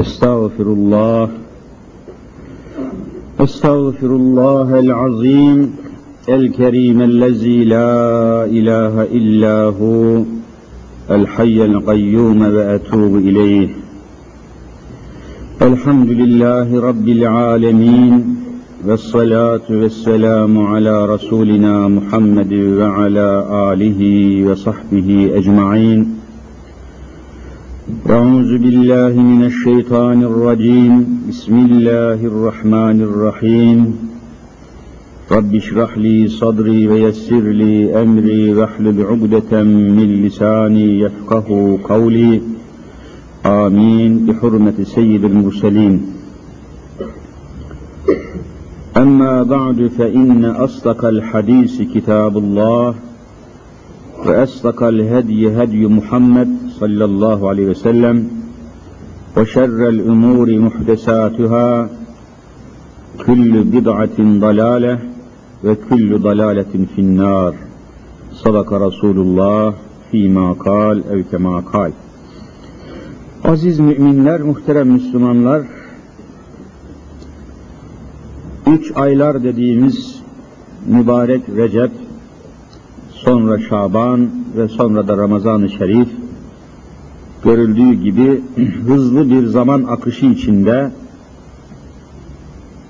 استغفر الله استغفر الله العظيم الكريم الذي لا إله إلا هو الحي القيوم وأتوب إليه. الحمد لله رب العالمين والصلاة والسلام على رسولنا محمد وعلى آله وصحبه أجمعين. أعوذ بالله من الشيطان الرجيم. بسم الله الرحمن الرحيم. رب اشرح لي صدري ويسر لي أمري واحلل عقدة من لساني يفقه قولي. آمين. بحرمة سيد المرسلين. أما بعد فإن أصدق الحديث كتاب الله وأصدق الهدي هدي محمد صلى الله عليه وسلم وشر الأمور محدثاتها كل بدعة ضلالة وكل ضلالة في النار صدق رسول الله فيما قال أو كما قال Aziz müminler, muhterem Müslümanlar, üç aylar dediğimiz mübarek Recep, sonra Şaban ve sonra da Ramazan-ı Şerif görüldüğü gibi hızlı bir zaman akışı içinde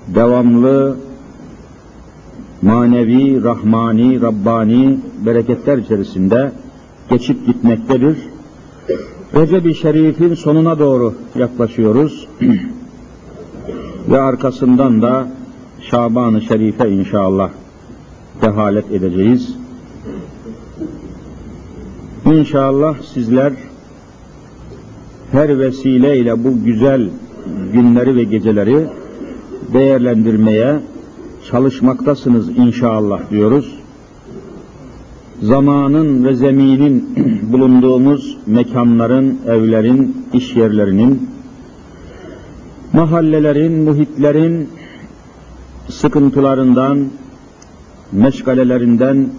devamlı manevi, rahmani, rabbani bereketler içerisinde geçip gitmektedir. Recep-i Şerif'in sonuna doğru yaklaşıyoruz. Ve arkasından da Şaban-ı Şerif'e inşallah dehalet edeceğiz. İnşallah sizler her vesileyle bu güzel günleri ve geceleri değerlendirmeye çalışmaktasınız inşallah diyoruz. Zamanın ve zeminin bulunduğumuz mekanların, evlerin, iş yerlerinin, mahallelerin, muhitlerin sıkıntılarından, meşgalelerinden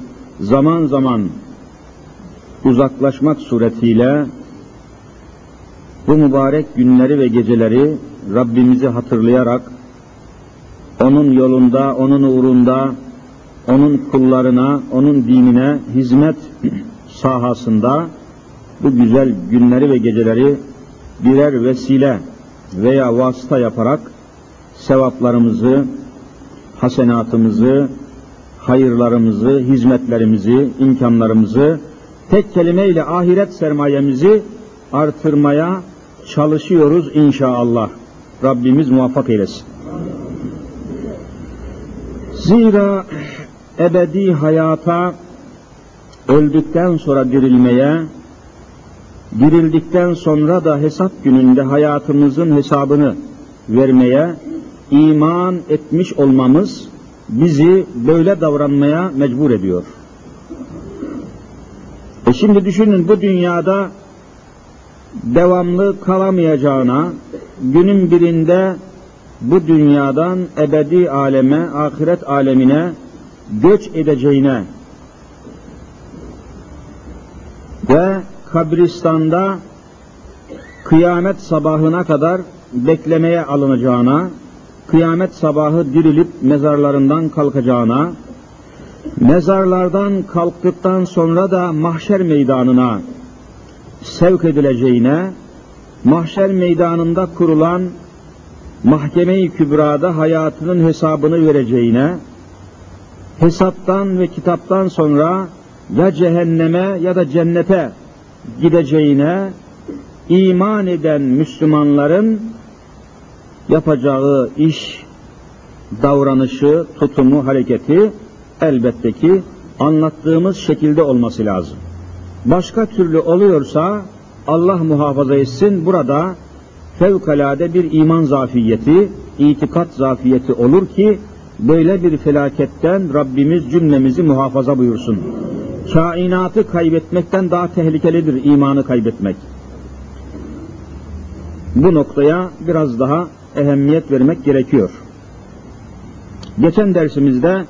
zaman zaman uzaklaşmak suretiyle bu mübarek günleri ve geceleri Rabbimizi hatırlayarak onun yolunda, onun uğrunda, onun kullarına, onun dinine hizmet sahasında bu güzel günleri ve geceleri birer vesile veya vasıta yaparak sevaplarımızı, hasenatımızı, hayırlarımızı, hizmetlerimizi, imkanlarımızı tek kelimeyle ahiret sermayemizi artırmaya çalışıyoruz inşallah. Rabbimiz muvaffak eylesin. Zira ebedi hayata öldükten sonra dirilmeye, dirildikten sonra da hesap gününde hayatımızın hesabını vermeye iman etmiş olmamız bizi böyle davranmaya mecbur ediyor. E şimdi düşünün bu dünyada devamlı kalamayacağına, günün birinde bu dünyadan ebedi aleme, ahiret alemine göç edeceğine ve kabristanda kıyamet sabahına kadar beklemeye alınacağına, kıyamet sabahı dirilip mezarlarından kalkacağına, mezarlardan kalktıktan sonra da mahşer meydanına sevk edileceğine, mahşer meydanında kurulan mahkeme-i kübrada hayatının hesabını vereceğine, hesaptan ve kitaptan sonra ya cehenneme ya da cennete gideceğine iman eden Müslümanların yapacağı iş, davranışı, tutumu, hareketi elbette ki anlattığımız şekilde olması lazım. Başka türlü oluyorsa Allah muhafaza etsin burada fevkalade bir iman zafiyeti, itikat zafiyeti olur ki böyle bir felaketten Rabbimiz cümlemizi muhafaza buyursun. Kainatı kaybetmekten daha tehlikelidir imanı kaybetmek. Bu noktaya biraz daha ehemmiyet vermek gerekiyor. Geçen dersimizde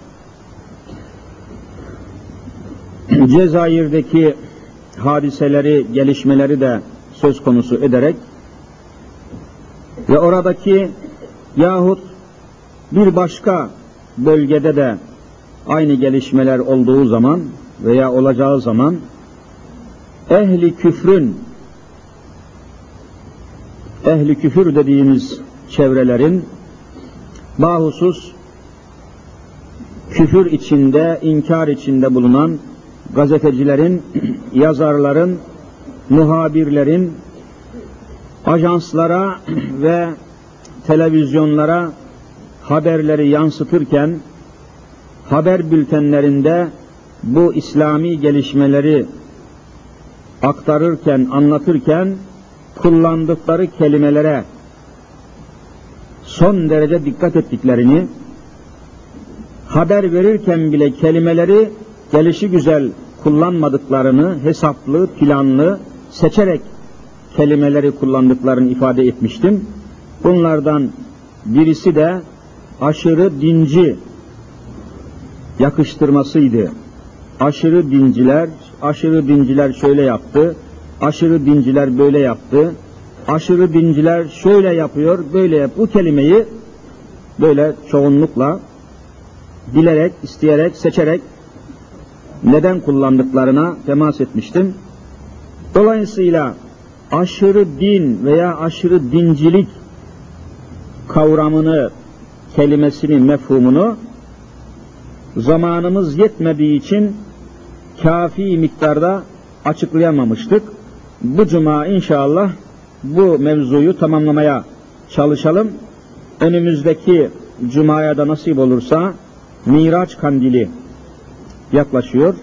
Cezayir'deki hadiseleri, gelişmeleri de söz konusu ederek ve oradaki yahut bir başka bölgede de aynı gelişmeler olduğu zaman veya olacağı zaman ehli küfrün ehli küfür dediğimiz çevrelerin bahusus küfür içinde, inkar içinde bulunan gazetecilerin, yazarların, muhabirlerin ajanslara ve televizyonlara haberleri yansıtırken haber bültenlerinde bu İslami gelişmeleri aktarırken, anlatırken kullandıkları kelimelere son derece dikkat ettiklerini, haber verirken bile kelimeleri gelişi güzel kullanmadıklarını, hesaplı, planlı, seçerek kelimeleri kullandıklarını ifade etmiştim. Bunlardan birisi de aşırı dinci yakıştırmasıydı. Aşırı dinciler, aşırı dinciler şöyle yaptı, aşırı dinciler böyle yaptı, aşırı dinciler şöyle yapıyor, böyle yap. Bu kelimeyi böyle çoğunlukla bilerek, isteyerek, seçerek neden kullandıklarına temas etmiştim. Dolayısıyla aşırı din veya aşırı dincilik kavramını, kelimesini, mefhumunu zamanımız yetmediği için kafi miktarda açıklayamamıştık. Bu cuma inşallah bu mevzuyu tamamlamaya çalışalım. Önümüzdeki cumaya da nasip olursa Miraç kandili yaklaşıyor.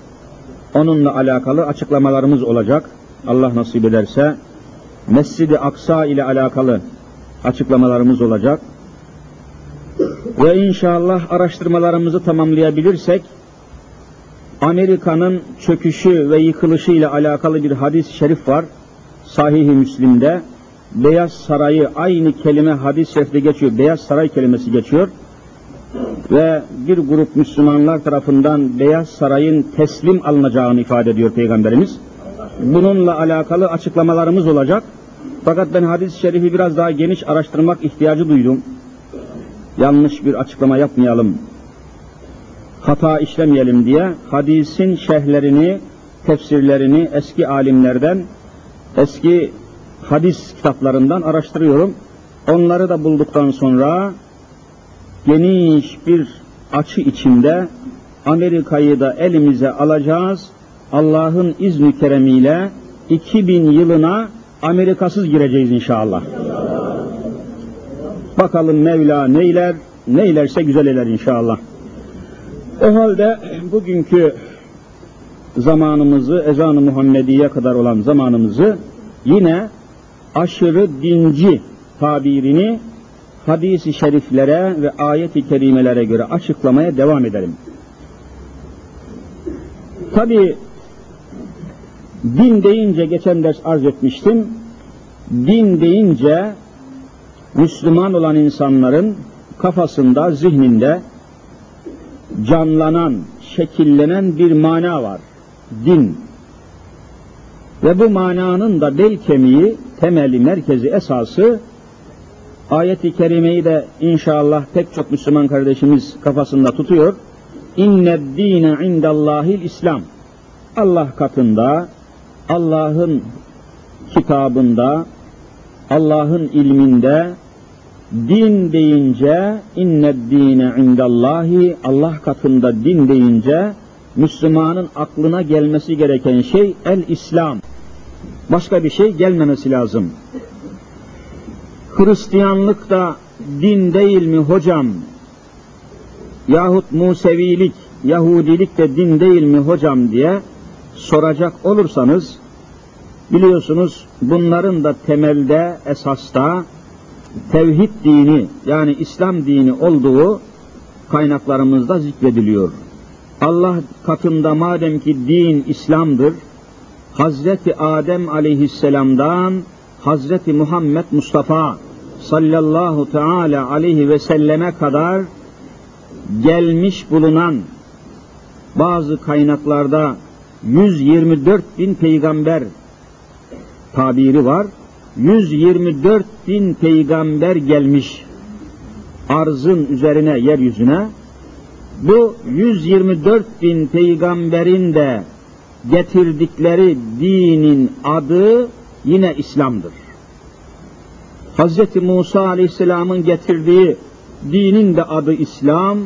Onunla alakalı açıklamalarımız olacak. Allah nasip ederse Mescid-i Aksa ile alakalı açıklamalarımız olacak. Ve inşallah araştırmalarımızı tamamlayabilirsek Amerika'nın çöküşü ve yıkılışı ile alakalı bir hadis-i şerif var. Sahih-i Müslim'de Beyaz Sarayı aynı kelime hadis-i şerifte geçiyor. Beyaz Saray kelimesi geçiyor. Ve bir grup Müslümanlar tarafından Beyaz Saray'ın teslim alınacağını ifade ediyor Peygamberimiz. Bununla alakalı açıklamalarımız olacak. Fakat ben hadis-i şerifi biraz daha geniş araştırmak ihtiyacı duydum. Yanlış bir açıklama yapmayalım, hata işlemeyelim diye hadisin şehirlerini, tefsirlerini eski alimlerden, eski hadis kitaplarından araştırıyorum. Onları da bulduktan sonra geniş bir açı içinde Amerika'yı da elimize alacağız. Allah'ın izni keremiyle 2000 yılına Amerikasız gireceğiz inşallah. Bakalım Mevla neyler, neylerse güzel eder inşallah. O halde bugünkü zamanımızı, ezan-ı Muhammediye kadar olan zamanımızı yine aşırı dinci tabirini hadis-i şeriflere ve ayet-i kerimelere göre açıklamaya devam edelim. Tabi din deyince geçen ders arz etmiştim. Din deyince Müslüman olan insanların kafasında, zihninde canlanan, şekillenen bir mana var. Din. Ve bu mananın da bel kemiği, temeli, merkezi, esası ayet-i kerimeyi de inşallah pek çok Müslüman kardeşimiz kafasında tutuyor. İnne dine indallahil İslam. Allah katında, Allah'ın kitabında, Allah'ın ilminde, din deyince inne dine indallahi Allah katında din deyince Müslümanın aklına gelmesi gereken şey el İslam. Başka bir şey gelmemesi lazım. Hristiyanlık da din değil mi hocam? Yahut Musevilik, Yahudilik de din değil mi hocam diye soracak olursanız biliyorsunuz bunların da temelde, esasta tevhid dini yani İslam dini olduğu kaynaklarımızda zikrediliyor. Allah katında madem ki din İslam'dır, Hazreti Adem aleyhisselamdan Hazreti Muhammed Mustafa sallallahu teala aleyhi ve selleme kadar gelmiş bulunan bazı kaynaklarda 124 bin peygamber tabiri var. 124 bin peygamber gelmiş arzın üzerine, yeryüzüne. Bu 124 bin peygamberin de getirdikleri dinin adı yine İslam'dır. Hz. Musa aleyhisselamın getirdiği dinin de adı İslam,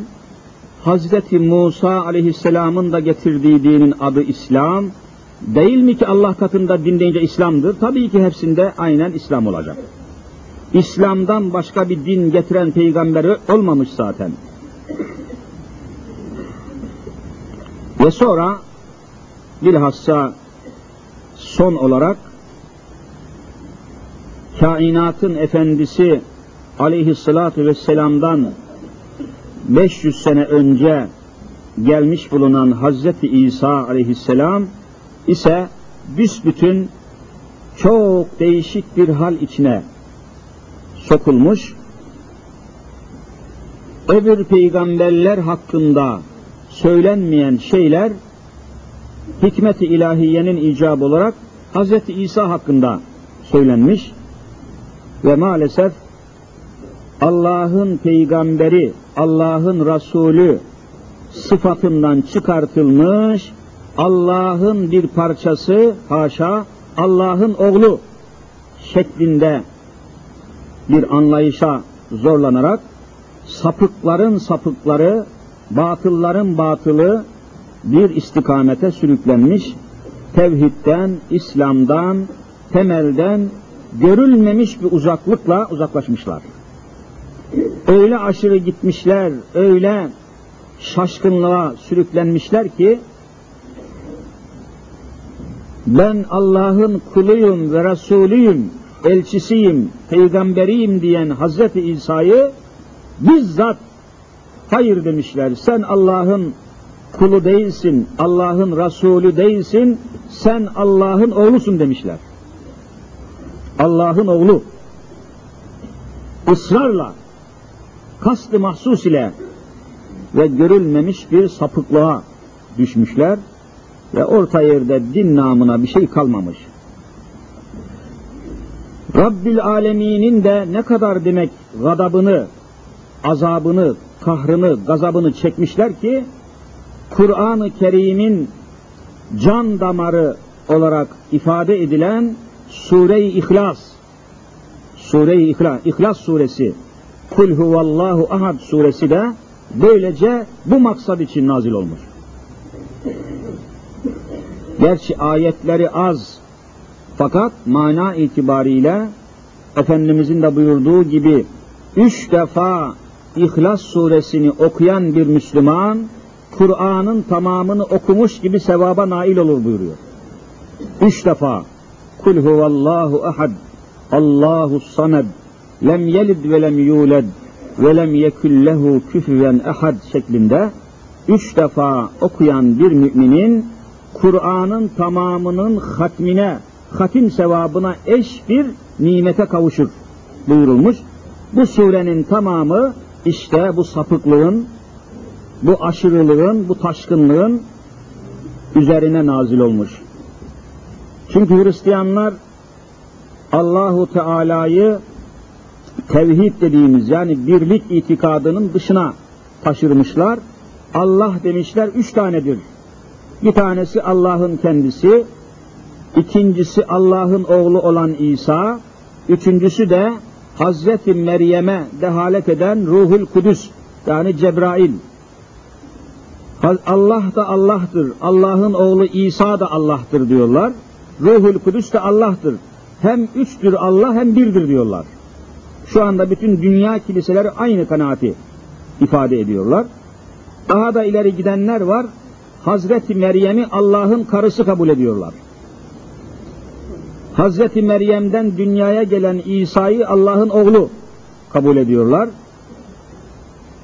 Hz. Musa aleyhisselamın da getirdiği dinin adı İslam, değil mi ki Allah katında din deyince İslam'dır? Tabii ki hepsinde aynen İslam olacak. İslam'dan başka bir din getiren peygamberi olmamış zaten. Ve sonra bilhassa son olarak kainatın efendisi aleyhissalatu vesselam'dan 500 sene önce gelmiş bulunan Hazreti İsa aleyhisselam ise büsbütün çok değişik bir hal içine sokulmuş. Öbür peygamberler hakkında söylenmeyen şeyler hikmet-i ilahiyenin icabı olarak Hz. İsa hakkında söylenmiş ve maalesef Allah'ın peygamberi, Allah'ın Resulü sıfatından çıkartılmış, Allah'ın bir parçası, haşa, Allah'ın oğlu şeklinde bir anlayışa zorlanarak sapıkların sapıkları, batılların batılı bir istikamete sürüklenmiş, tevhidden, İslam'dan, temelden görülmemiş bir uzaklıkla uzaklaşmışlar. Öyle aşırı gitmişler, öyle şaşkınlığa sürüklenmişler ki ben Allah'ın kuluyum ve Resulüyüm, elçisiyim, peygamberiyim diyen Hazreti İsa'yı bizzat hayır demişler. Sen Allah'ın kulu değilsin, Allah'ın Resulü değilsin, sen Allah'ın oğlusun demişler. Allah'ın oğlu ısrarla, kastı mahsus ile ve görülmemiş bir sapıklığa düşmüşler ve orta yerde din namına bir şey kalmamış. Rabbil Alemin'in de ne kadar demek gadabını, azabını, kahrını, gazabını çekmişler ki Kur'an-ı Kerim'in can damarı olarak ifade edilen Sure-i İhlas. Sure-i İhlas, İhlas suresi. Kul huvallahu ahad suresi de böylece bu maksat için nazil olmuş. Gerçi ayetleri az. Fakat mana itibariyle Efendimizin de buyurduğu gibi üç defa İhlas suresini okuyan bir Müslüman Kur'an'ın tamamını okumuş gibi sevaba nail olur buyuruyor. Üç defa Kul huvallahu ahad Allahu samed lem yelid ve lem yuled ve lem yekullehu küfüven ahad şeklinde üç defa okuyan bir müminin Kur'an'ın tamamının hatmine, hatim sevabına eş bir nimete kavuşur buyurulmuş. Bu surenin tamamı işte bu sapıklığın, bu aşırılığın, bu taşkınlığın üzerine nazil olmuş. Çünkü Hristiyanlar Allahu Teala'yı tevhid dediğimiz yani birlik itikadının dışına taşırmışlar. Allah demişler üç tanedir. Bir tanesi Allah'ın kendisi, ikincisi Allah'ın oğlu olan İsa, üçüncüsü de Hazreti Meryem'e dehalet eden Ruhul Kudüs yani Cebrail. Allah da Allah'tır, Allah'ın oğlu İsa da Allah'tır diyorlar. Ruhul Kudüs de Allah'tır. Hem üçtür Allah hem birdir diyorlar. Şu anda bütün dünya kiliseleri aynı kanaati ifade ediyorlar. Daha da ileri gidenler var. Hazreti Meryem'i Allah'ın karısı kabul ediyorlar. Hazreti Meryem'den dünyaya gelen İsa'yı Allah'ın oğlu kabul ediyorlar.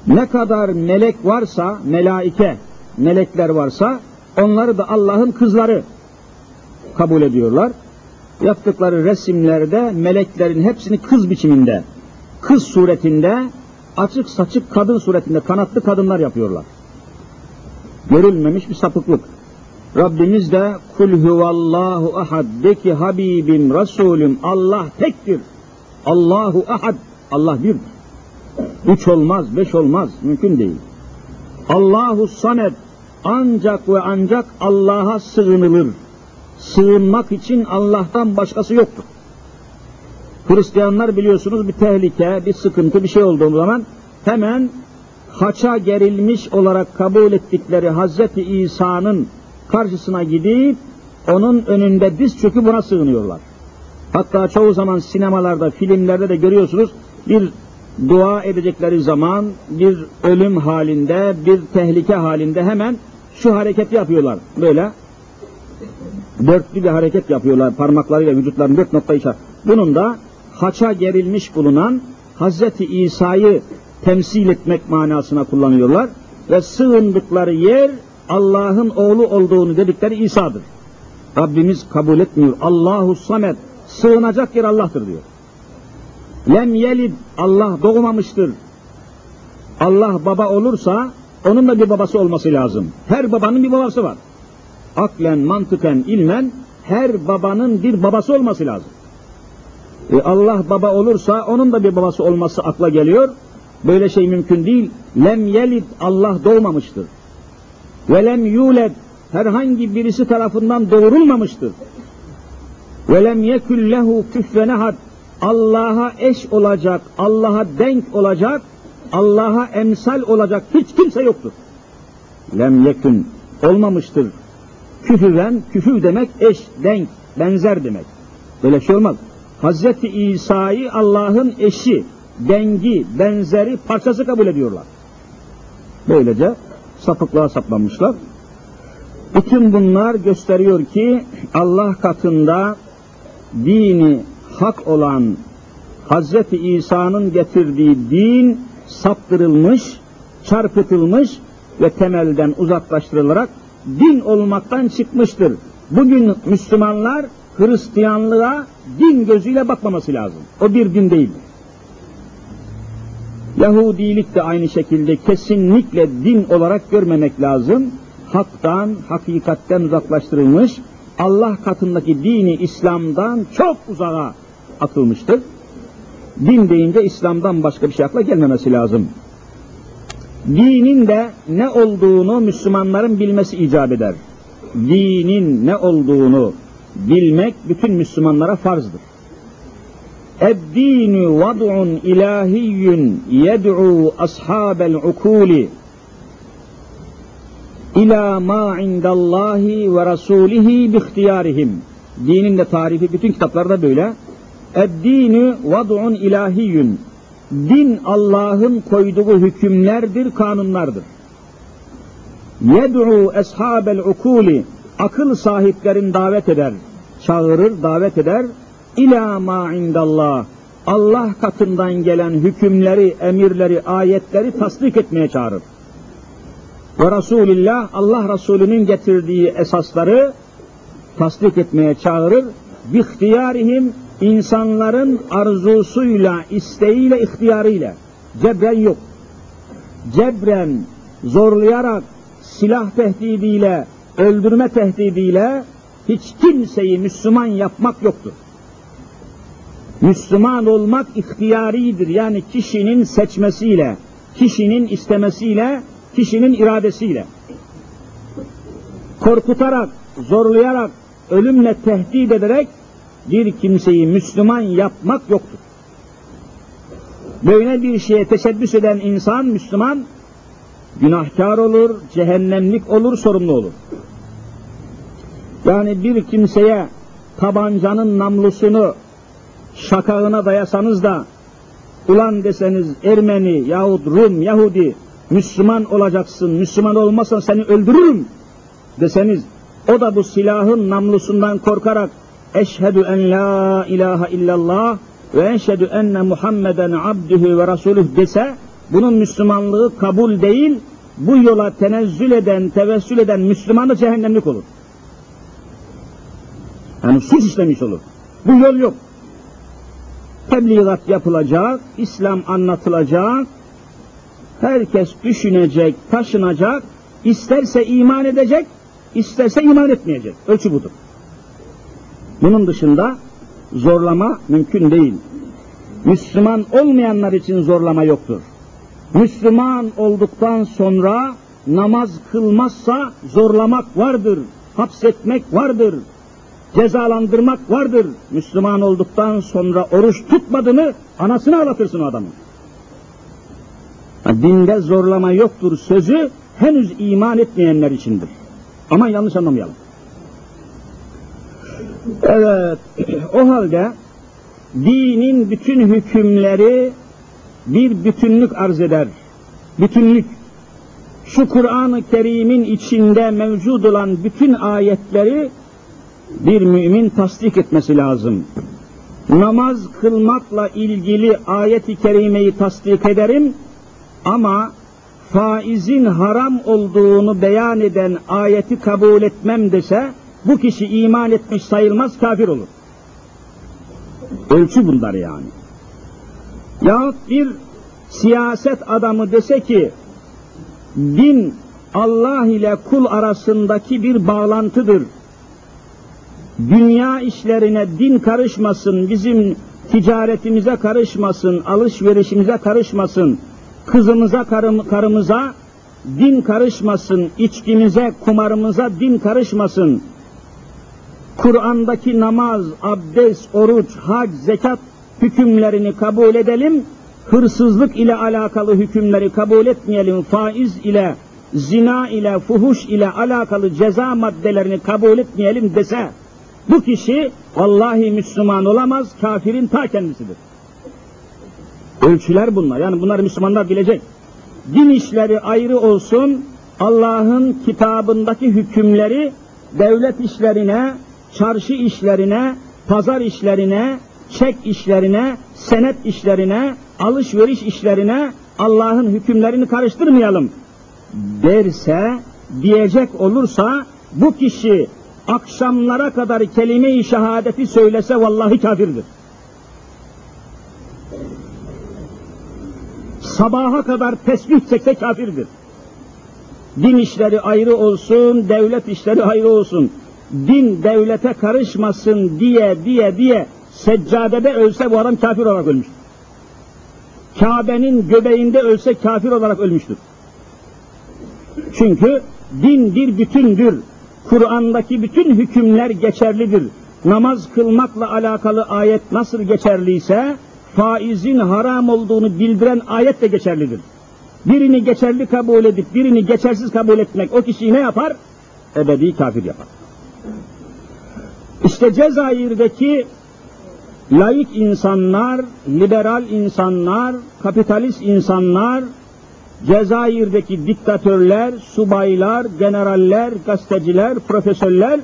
Ne kadar melek varsa, melaike, melekler varsa onları da Allah'ın kızları kabul ediyorlar. Yaptıkları resimlerde meleklerin hepsini kız biçiminde, kız suretinde, açık saçık kadın suretinde kanatlı kadınlar yapıyorlar. Görülmemiş bir sapıklık. Rabbimiz de kul huvallahu ahad de ki Habibim, Resulüm Allah tektir. Allahu ahad. Allah birdir. Üç olmaz, beş olmaz. Mümkün değil. Allahu samed. Ancak ve ancak Allah'a sığınılır. Sığınmak için Allah'tan başkası yoktur. Hristiyanlar biliyorsunuz bir tehlike, bir sıkıntı, bir şey olduğu zaman hemen haça gerilmiş olarak kabul ettikleri Hazreti İsa'nın karşısına gidip onun önünde diz çöküp buna sığınıyorlar. Hatta çoğu zaman sinemalarda, filmlerde de görüyorsunuz bir dua edecekleri zaman bir ölüm halinde, bir tehlike halinde hemen şu hareket yapıyorlar. Böyle dörtlü bir hareket yapıyorlar parmaklarıyla vücutlarının dört nokta işaret. Bunun da haça gerilmiş bulunan Hazreti İsa'yı temsil etmek manasına kullanıyorlar ve sığındıkları yer Allah'ın oğlu olduğunu dedikleri İsa'dır. Rabbimiz kabul etmiyor. Allahu samet sığınacak yer Allah'tır diyor. Lem yelid Allah doğmamıştır. Allah baba olursa onun da bir babası olması lazım. Her babanın bir babası var. Aklen, mantıken, ilmen her babanın bir babası olması lazım. E Allah baba olursa onun da bir babası olması akla geliyor. Böyle şey mümkün değil. Lem yelid Allah doğmamıştır. Ve lem yuled herhangi birisi tarafından doğurulmamıştır. Ve lem yekul lehu küffen ehad Allah'a eş olacak, Allah'a denk olacak, Allah'a emsal olacak hiç kimse yoktur. Lem yekun olmamıştır. Küfüven, küfür demek eş, denk, benzer demek. Böyle şey olmaz. Hazreti İsa'yı Allah'ın eşi, dengi, benzeri, parçası kabul ediyorlar. Böylece sapıklığa saplanmışlar. Bütün bunlar gösteriyor ki Allah katında dini hak olan Hazreti İsa'nın getirdiği din saptırılmış, çarpıtılmış ve temelden uzaklaştırılarak din olmaktan çıkmıştır. Bugün Müslümanlar Hristiyanlığa din gözüyle bakmaması lazım. O bir din değil. Yahudilik de aynı şekilde kesinlikle din olarak görmemek lazım. Haktan, hakikatten uzaklaştırılmış, Allah katındaki dini İslam'dan çok uzağa atılmıştır. Din deyince İslam'dan başka bir şey akla gelmemesi lazım. Dinin de ne olduğunu Müslümanların bilmesi icap eder. Dinin ne olduğunu bilmek bütün Müslümanlara farzdır. Eddinu vad'un ilahiyyun yed'u ashabel ukuli ila ma indallahi ve rasulihi bi. Dinin de tarifi bütün kitaplarda böyle. Eddinu vad'un ilahiyyun. Din Allah'ın koyduğu hükümlerdir, kanunlardır. Yed'u eshabel ukuli akıl sahiplerin davet eder, çağırır, davet eder. İlâ mâ indallah. Allah katından gelen hükümleri, emirleri, ayetleri tasdik etmeye çağırır. Ve Resulillah Allah Resulü'nün getirdiği esasları tasdik etmeye çağırır. Bihtiyarihim insanların arzusuyla, isteğiyle, ihtiyarıyla. Cebren yok. Cebren zorlayarak, silah tehdidiyle, öldürme tehdidiyle hiç kimseyi Müslüman yapmak yoktur. Müslüman olmak ihtiyaridir. Yani kişinin seçmesiyle, kişinin istemesiyle, kişinin iradesiyle. Korkutarak, zorlayarak, ölümle tehdit ederek bir kimseyi Müslüman yapmak yoktur. Böyle bir şeye teşebbüs eden insan, Müslüman, günahkar olur, cehennemlik olur, sorumlu olur. Yani bir kimseye tabancanın namlusunu şakağına dayasanız da ulan deseniz Ermeni yahut Rum, Yahudi Müslüman olacaksın, Müslüman olmazsan seni öldürürüm deseniz o da bu silahın namlusundan korkarak eşhedü en la ilahe illallah ve eşhedü enne Muhammeden abdühü ve rasulüh dese bunun Müslümanlığı kabul değil, bu yola tenezzül eden, tevessül eden Müslümanı cehennemlik olur. Yani suç işlemiş olur. Bu yol yok. Tebliğat yapılacak, İslam anlatılacak, herkes düşünecek, taşınacak, isterse iman edecek, isterse iman etmeyecek. Ölçü budur. Bunun dışında zorlama mümkün değil. Müslüman olmayanlar için zorlama yoktur. Müslüman olduktan sonra namaz kılmazsa zorlamak vardır, hapsetmek vardır, cezalandırmak vardır. Müslüman olduktan sonra oruç tutmadı mı anasını ağlatırsın o adamı. Dinde zorlama yoktur sözü henüz iman etmeyenler içindir. Ama yanlış anlamayalım. Evet, o halde dinin bütün hükümleri bir bütünlük arz eder. Bütünlük. Şu Kur'an-ı Kerim'in içinde mevcud olan bütün ayetleri bir mümin tasdik etmesi lazım. Namaz kılmakla ilgili ayet-i kerimeyi tasdik ederim ama faizin haram olduğunu beyan eden ayeti kabul etmem dese bu kişi iman etmiş sayılmaz kafir olur. Ölçü bunlar yani. Yahut bir siyaset adamı dese ki din Allah ile kul arasındaki bir bağlantıdır. Dünya işlerine din karışmasın, bizim ticaretimize karışmasın, alışverişimize karışmasın, kızımıza, karım, karımıza din karışmasın, içkimize, kumarımıza din karışmasın. Kur'an'daki namaz, abdest, oruç, hac, zekat hükümlerini kabul edelim, hırsızlık ile alakalı hükümleri kabul etmeyelim, faiz ile, zina ile, fuhuş ile alakalı ceza maddelerini kabul etmeyelim dese, bu kişi vallahi Müslüman olamaz, kafirin ta kendisidir. Ölçüler bunlar. Yani bunlar Müslümanlar bilecek. Din işleri ayrı olsun, Allah'ın kitabındaki hükümleri devlet işlerine, çarşı işlerine, pazar işlerine, çek işlerine, senet işlerine, alışveriş işlerine Allah'ın hükümlerini karıştırmayalım derse, diyecek olursa bu kişi akşamlara kadar kelime-i şehadeti söylese vallahi kafirdir. Sabaha kadar tesbih çekse kafirdir. Din işleri ayrı olsun, devlet işleri ayrı olsun. Din devlete karışmasın diye diye diye seccadede ölse bu adam kafir olarak ölmüştür. Kabe'nin göbeğinde ölse kafir olarak ölmüştür. Çünkü din bir bütündür. Kur'an'daki bütün hükümler geçerlidir. Namaz kılmakla alakalı ayet nasıl geçerliyse, faizin haram olduğunu bildiren ayet de geçerlidir. Birini geçerli kabul edip birini geçersiz kabul etmek o kişiyi ne yapar? Ebedi kafir yapar. İşte Cezayir'deki laik insanlar, liberal insanlar, kapitalist insanlar, Cezayir'deki diktatörler, subaylar, generaller, gazeteciler, profesörler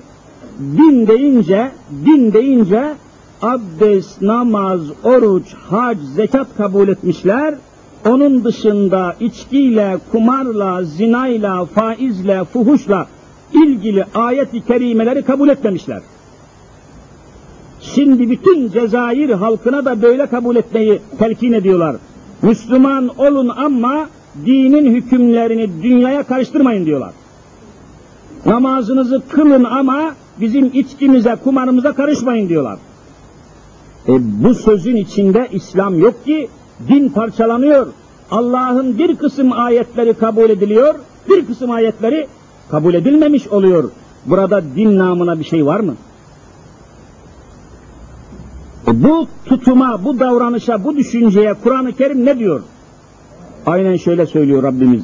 din deyince, din deyince abdest, namaz, oruç, hac, zekat kabul etmişler. Onun dışında içkiyle, kumarla, zinayla, faizle, fuhuşla ilgili ayet-i kerimeleri kabul etmemişler. Şimdi bütün Cezayir halkına da böyle kabul etmeyi telkin ediyorlar. Müslüman olun ama dinin hükümlerini dünyaya karıştırmayın diyorlar. Namazınızı kılın ama bizim içkimize, kumarımıza karışmayın diyorlar. E bu sözün içinde İslam yok ki din parçalanıyor. Allah'ın bir kısım ayetleri kabul ediliyor, bir kısım ayetleri kabul edilmemiş oluyor. Burada din namına bir şey var mı? E, bu tutuma, bu davranışa, bu düşünceye Kur'an-ı Kerim ne diyor? Aynen şöyle söylüyor Rabbimiz.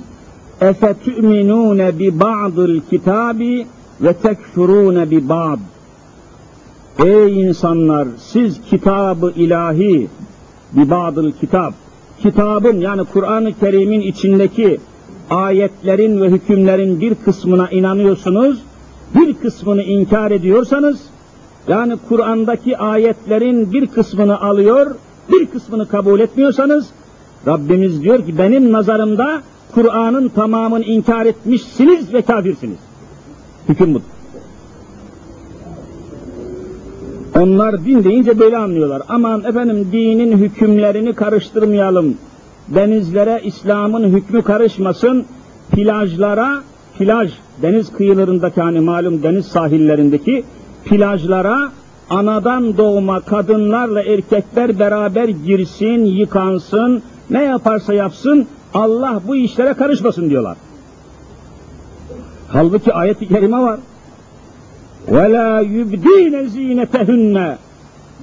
Efe tu'minune bi ba'dil kitabi ve tekfurune bi ba'd. Ey insanlar siz kitabı ilahi bi ba'dil kitap. Kitabın yani Kur'an-ı Kerim'in içindeki ayetlerin ve hükümlerin bir kısmına inanıyorsunuz, bir kısmını inkar ediyorsanız, yani Kur'an'daki ayetlerin bir kısmını alıyor, bir kısmını kabul etmiyorsanız, Rabbimiz diyor ki benim nazarımda Kur'an'ın tamamını inkar etmişsiniz ve kafirsiniz. Hüküm budur. Onlar din deyince böyle anlıyorlar. Aman efendim dinin hükümlerini karıştırmayalım Denizlere İslam'ın hükmü karışmasın. Plajlara, plaj deniz kıyılarındaki hani malum deniz sahillerindeki plajlara anadan doğma kadınlarla erkekler beraber girsin, yıkansın, ne yaparsa yapsın Allah bu işlere karışmasın diyorlar. Halbuki ayet-i kerime var. وَلَا يُبْد۪ينَ زِينَتَهُنَّ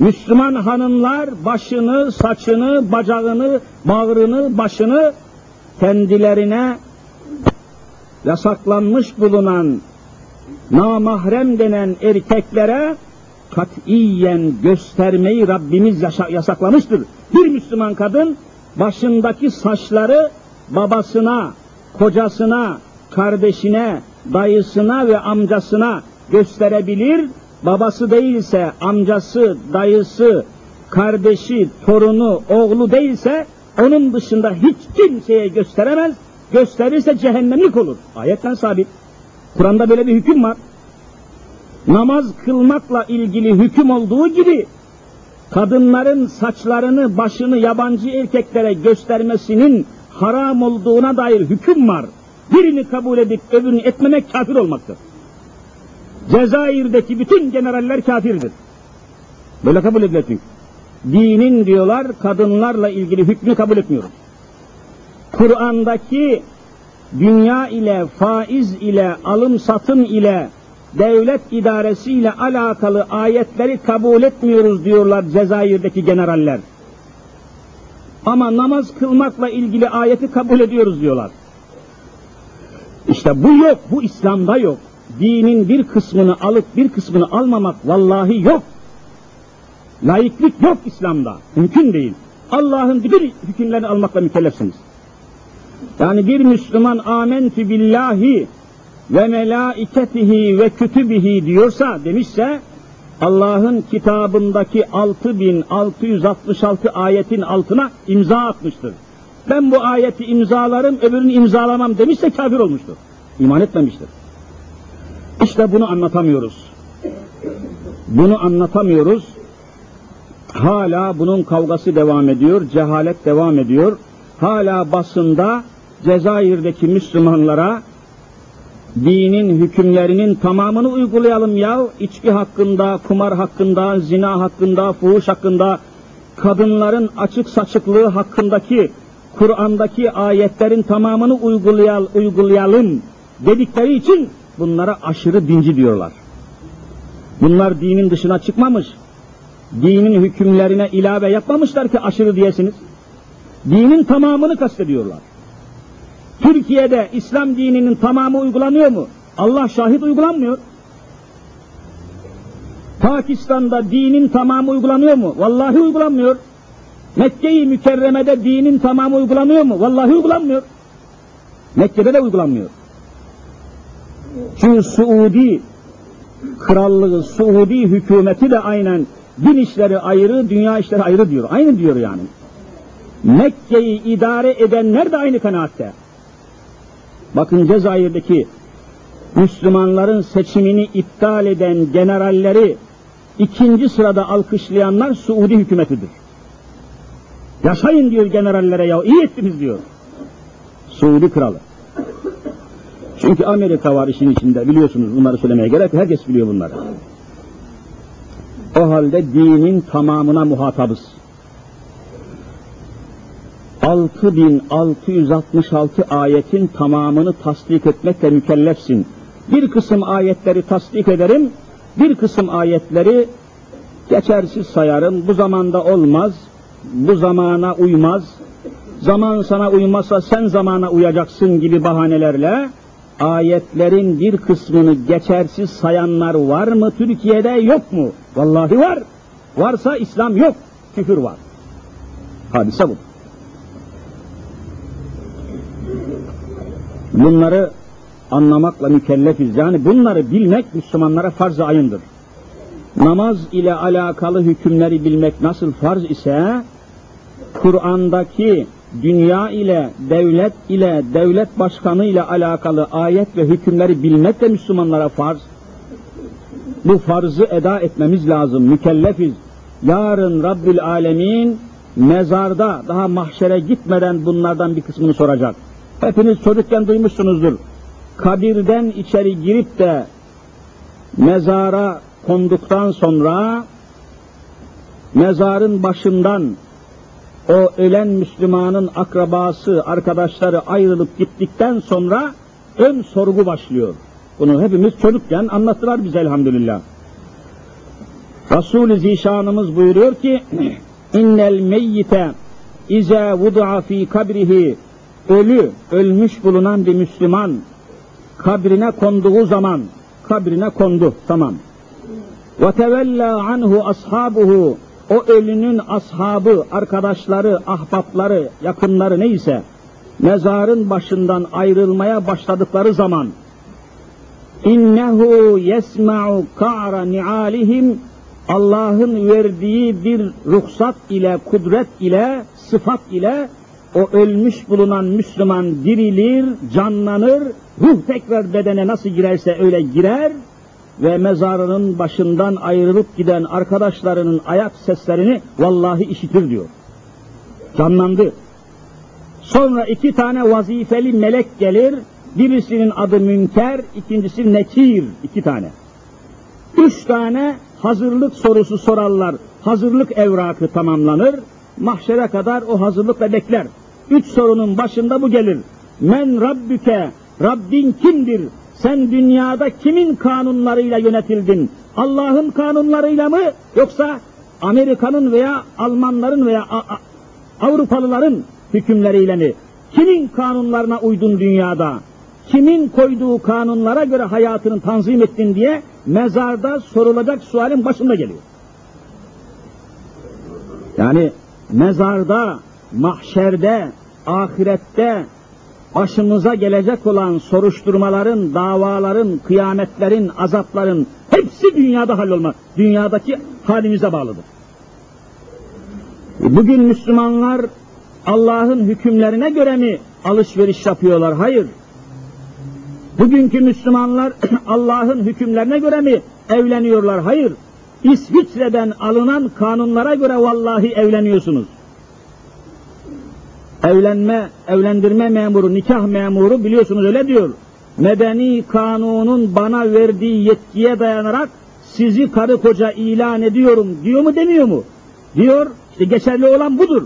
Müslüman hanımlar başını, saçını, bacağını, bağrını, başını kendilerine yasaklanmış bulunan namahrem denen erkeklere katiyen göstermeyi Rabbimiz yasaklamıştır. Bir Müslüman kadın başındaki saçları babasına, kocasına, kardeşine, dayısına ve amcasına gösterebilir. Babası değilse amcası, dayısı, kardeşi, torunu, oğlu değilse onun dışında hiç kimseye gösteremez. Gösterirse cehennemlik olur. Ayetten sabit. Kur'an'da böyle bir hüküm var. Namaz kılmakla ilgili hüküm olduğu gibi kadınların saçlarını, başını yabancı erkeklere göstermesinin haram olduğuna dair hüküm var. Birini kabul edip öbürünü etmemek kafir olmaktır. Cezayir'deki bütün generaller kafirdir. Böyle kabul edilir çünkü. Dinin diyorlar kadınlarla ilgili hükmü kabul etmiyoruz. Kur'an'daki dünya ile, faiz ile, alım satım ile, devlet idaresi ile alakalı ayetleri kabul etmiyoruz diyorlar Cezayir'deki generaller. Ama namaz kılmakla ilgili ayeti kabul ediyoruz diyorlar. İşte bu yok, bu İslam'da yok. Dinin bir kısmını alıp bir kısmını almamak vallahi yok. Laiklik yok İslam'da. Mümkün değil. Allah'ın bütün hükümlerini almakla mükellefsiniz. Yani bir Müslüman amentü billahi ve melaiketihi ve kütübihi diyorsa demişse Allah'ın kitabındaki 6666 ayetin altına imza atmıştır. Ben bu ayeti imzalarım, öbürünü imzalamam demişse kafir olmuştur. İman etmemiştir. İşte bunu anlatamıyoruz. Bunu anlatamıyoruz. Hala bunun kavgası devam ediyor, cehalet devam ediyor. Hala basında Cezayir'deki Müslümanlara dinin hükümlerinin tamamını uygulayalım ya. İçki hakkında, kumar hakkında, zina hakkında, fuhuş hakkında, kadınların açık saçıklığı hakkındaki Kur'an'daki ayetlerin tamamını uygulayal, uygulayalım dedikleri için bunlara aşırı dinci diyorlar. Bunlar dinin dışına çıkmamış. Dinin hükümlerine ilave yapmamışlar ki aşırı diyesiniz. Dinin tamamını kastediyorlar. Türkiye'de İslam dininin tamamı uygulanıyor mu? Allah şahit uygulanmıyor. Pakistan'da dinin tamamı uygulanıyor mu? Vallahi uygulanmıyor. Mekke-i Mükerreme'de dinin tamamı uygulanıyor mu? Vallahi uygulanmıyor. Mekke'de de uygulanmıyor. Çünkü Suudi krallığı, Suudi hükümeti de aynen din işleri ayrı, dünya işleri ayrı diyor. Aynı diyor yani. Mekke'yi idare edenler de aynı kanaatte. Bakın Cezayir'deki Müslümanların seçimini iptal eden generalleri ikinci sırada alkışlayanlar Suudi hükümetidir. Yaşayın diyor generallere ya, iyi ettiniz diyor. Suudi kralı. Çünkü Amerika var işin içinde biliyorsunuz bunları söylemeye gerek herkes biliyor bunları. O halde dinin tamamına muhatabız. 6666 ayetin tamamını tasdik etmekle mükellefsin. Bir kısım ayetleri tasdik ederim, bir kısım ayetleri geçersiz sayarım. Bu zamanda olmaz, bu zamana uymaz, zaman sana uymazsa sen zamana uyacaksın gibi bahanelerle ayetlerin bir kısmını geçersiz sayanlar var mı Türkiye'de yok mu? Vallahi var. Varsa İslam yok, küfür var. Hadise bu. Bunları anlamakla mükellefiz. Yani bunları bilmek Müslümanlara farz-ı ayındır. Namaz ile alakalı hükümleri bilmek nasıl farz ise, Kur'an'daki dünya ile, devlet ile, devlet başkanı ile alakalı ayet ve hükümleri bilmek de Müslümanlara farz. Bu farzı eda etmemiz lazım, mükellefiz. Yarın Rabbül Alemin mezarda daha mahşere gitmeden bunlardan bir kısmını soracak. Hepiniz çocukken duymuşsunuzdur. kabirden içeri girip de mezara konduktan sonra mezarın başından o ölen Müslümanın akrabası, arkadaşları ayrılıp gittikten sonra ön sorgu başlıyor. Bunu hepimiz çocukken anlattılar bize elhamdülillah. Resul-i Zişanımız buyuruyor ki innel meyyite ize vudu'a fi kabrihi ölü, ölmüş bulunan bir Müslüman kabrine konduğu zaman kabrine kondu, tamam. Ve tevella anhu ashabuhu o ölünün ashabı, arkadaşları, ahbapları, yakınları neyse mezarın başından ayrılmaya başladıkları zaman innehu yesma'u ka'ra ni'alihim Allah'ın verdiği bir ruhsat ile, kudret ile, sıfat ile o ölmüş bulunan Müslüman dirilir, canlanır, ruh tekrar bedene nasıl girerse öyle girer ve mezarının başından ayrılıp giden arkadaşlarının ayak seslerini vallahi işitir diyor. Canlandı. Sonra iki tane vazifeli melek gelir, birisinin adı Münker, ikincisi Nekir, iki tane. Üç tane hazırlık sorusu sorarlar, hazırlık evrakı tamamlanır, mahşere kadar o hazırlıkla bekler. Üç sorunun başında bu gelir. Men Rabbüke, Rabbin kimdir? Sen dünyada kimin kanunlarıyla yönetildin? Allah'ın kanunlarıyla mı yoksa Amerika'nın veya Almanların veya Avrupalıların hükümleriyle mi? Kimin kanunlarına uydun dünyada? Kimin koyduğu kanunlara göre hayatını tanzim ettin diye mezarda sorulacak sualin başında geliyor. Yani mezarda, mahşerde, ahirette başımıza gelecek olan soruşturmaların, davaların, kıyametlerin, azapların hepsi dünyada hallolma. Dünyadaki halimize bağlıdır. Bugün Müslümanlar Allah'ın hükümlerine göre mi alışveriş yapıyorlar? Hayır. Bugünkü Müslümanlar Allah'ın hükümlerine göre mi evleniyorlar? Hayır. İsviçre'den alınan kanunlara göre vallahi evleniyorsunuz. Evlenme, evlendirme memuru, nikah memuru biliyorsunuz öyle diyor. Medeni kanunun bana verdiği yetkiye dayanarak sizi karı koca ilan ediyorum diyor mu demiyor mu? Diyor, işte geçerli olan budur.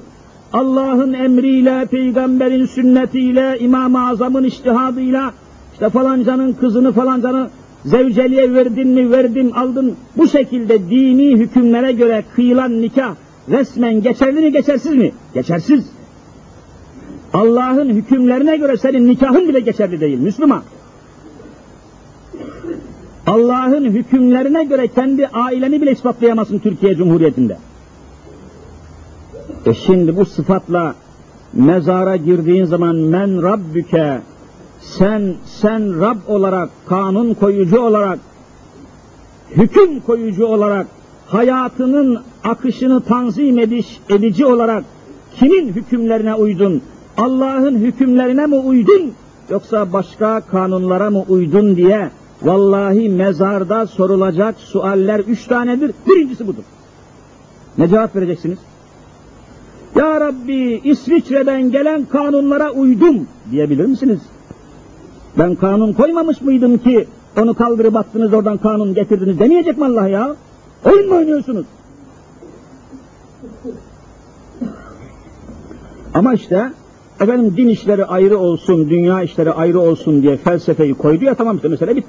Allah'ın emriyle, peygamberin sünnetiyle, İmam-ı Azam'ın iştihadıyla, işte falancanın kızını falancanı zevceliğe verdin mi verdim aldın. Bu şekilde dini hükümlere göre kıyılan nikah resmen geçerli mi geçersiz mi? Geçersiz. Allah'ın hükümlerine göre senin nikahın bile geçerli değil Müslüman. Allah'ın hükümlerine göre kendi aileni bile ispatlayamazsın Türkiye Cumhuriyeti'nde. E şimdi bu sıfatla mezara girdiğin zaman men rabbüke sen sen Rab olarak, kanun koyucu olarak, hüküm koyucu olarak, hayatının akışını tanzim ediş, edici olarak kimin hükümlerine uydun? Allah'ın hükümlerine mi uydun? Yoksa başka kanunlara mı uydun diye vallahi mezarda sorulacak sualler üç tanedir. Birincisi budur. Ne cevap vereceksiniz? Ya Rabbi İsviçre'den gelen kanunlara uydum diyebilir misiniz? Ben kanun koymamış mıydım ki onu kaldırıp attınız oradan kanun getirdiniz demeyecek mi Allah ya? Oyun mu oynuyorsunuz? Ama işte efendim din işleri ayrı olsun, dünya işleri ayrı olsun diye felsefeyi koydu ya tamam işte mesele bitti.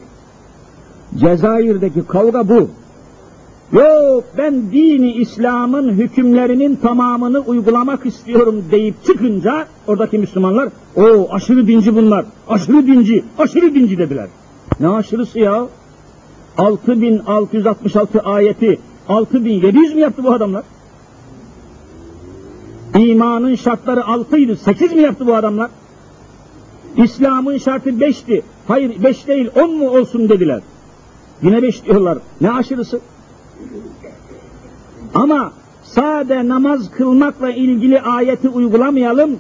Cezayir'deki kavga bu. Yok ben dini İslam'ın hükümlerinin tamamını uygulamak istiyorum deyip çıkınca oradaki Müslümanlar o aşırı dinci bunlar, aşırı dinci, aşırı dinci dediler. Ne aşırısı ya? 6666 ayeti 6700 mi yaptı bu adamlar? İmanın şartları altıydı, sekiz mi yaptı bu adamlar? İslam'ın şartı beşti. Hayır beş değil on mu olsun dediler. Yine beş diyorlar. Ne aşırısı? Ama sade namaz kılmakla ilgili ayeti uygulamayalım.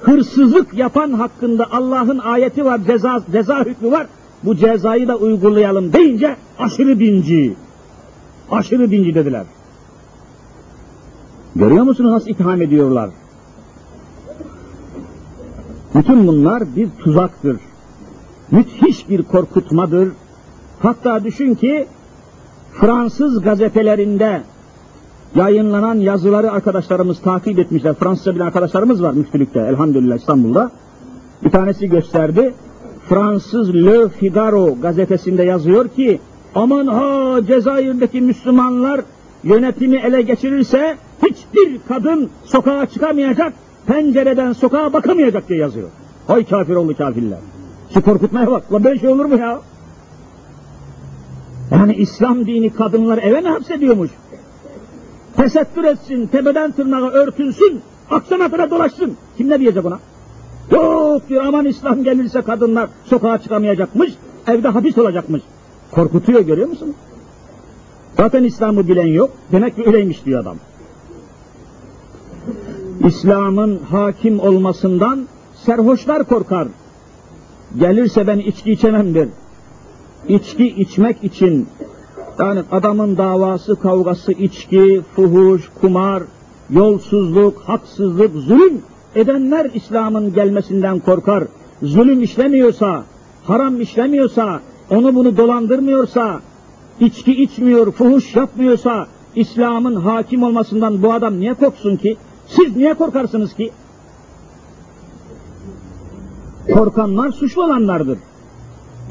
Hırsızlık yapan hakkında Allah'ın ayeti var, ceza, ceza hükmü var. Bu cezayı da uygulayalım deyince aşırı dinci. Aşırı dinci dediler. Görüyor musunuz nasıl itham ediyorlar? Bütün bunlar bir tuzaktır. müthiş bir korkutmadır. Hatta düşün ki Fransız gazetelerinde yayınlanan yazıları arkadaşlarımız takip etmişler. Fransızca bilen arkadaşlarımız var müftülükte elhamdülillah İstanbul'da. Bir tanesi gösterdi. Fransız Le Figaro gazetesinde yazıyor ki aman ha Cezayir'deki Müslümanlar yönetimi ele geçirirse hiçbir kadın sokağa çıkamayacak, pencereden sokağa bakamayacak diye yazıyor. Hay kafir oldu kafirler. Şu korkutmaya bak. La böyle şey olur mu ya? Yani İslam dini kadınları eve mi hapsediyormuş? Tesettür etsin, tepeden tırnağa örtünsün, akşama kadar dolaşsın. Kim ne diyecek ona? Yok diyor aman İslam gelirse kadınlar sokağa çıkamayacakmış, evde hapis olacakmış. Korkutuyor görüyor musun? Zaten İslam'ı bilen yok, demek ki öyleymiş diyor adam. İslam'ın hakim olmasından serhoşlar korkar. Gelirse ben içki içemem der. İçki içmek için yani adamın davası, kavgası, içki, fuhuş, kumar, yolsuzluk, haksızlık, zulüm edenler İslam'ın gelmesinden korkar. Zulüm işlemiyorsa, haram işlemiyorsa, onu bunu dolandırmıyorsa, içki içmiyor, fuhuş yapmıyorsa, İslam'ın hakim olmasından bu adam niye korksun ki? Siz niye korkarsınız ki? Korkanlar suçlu olanlardır.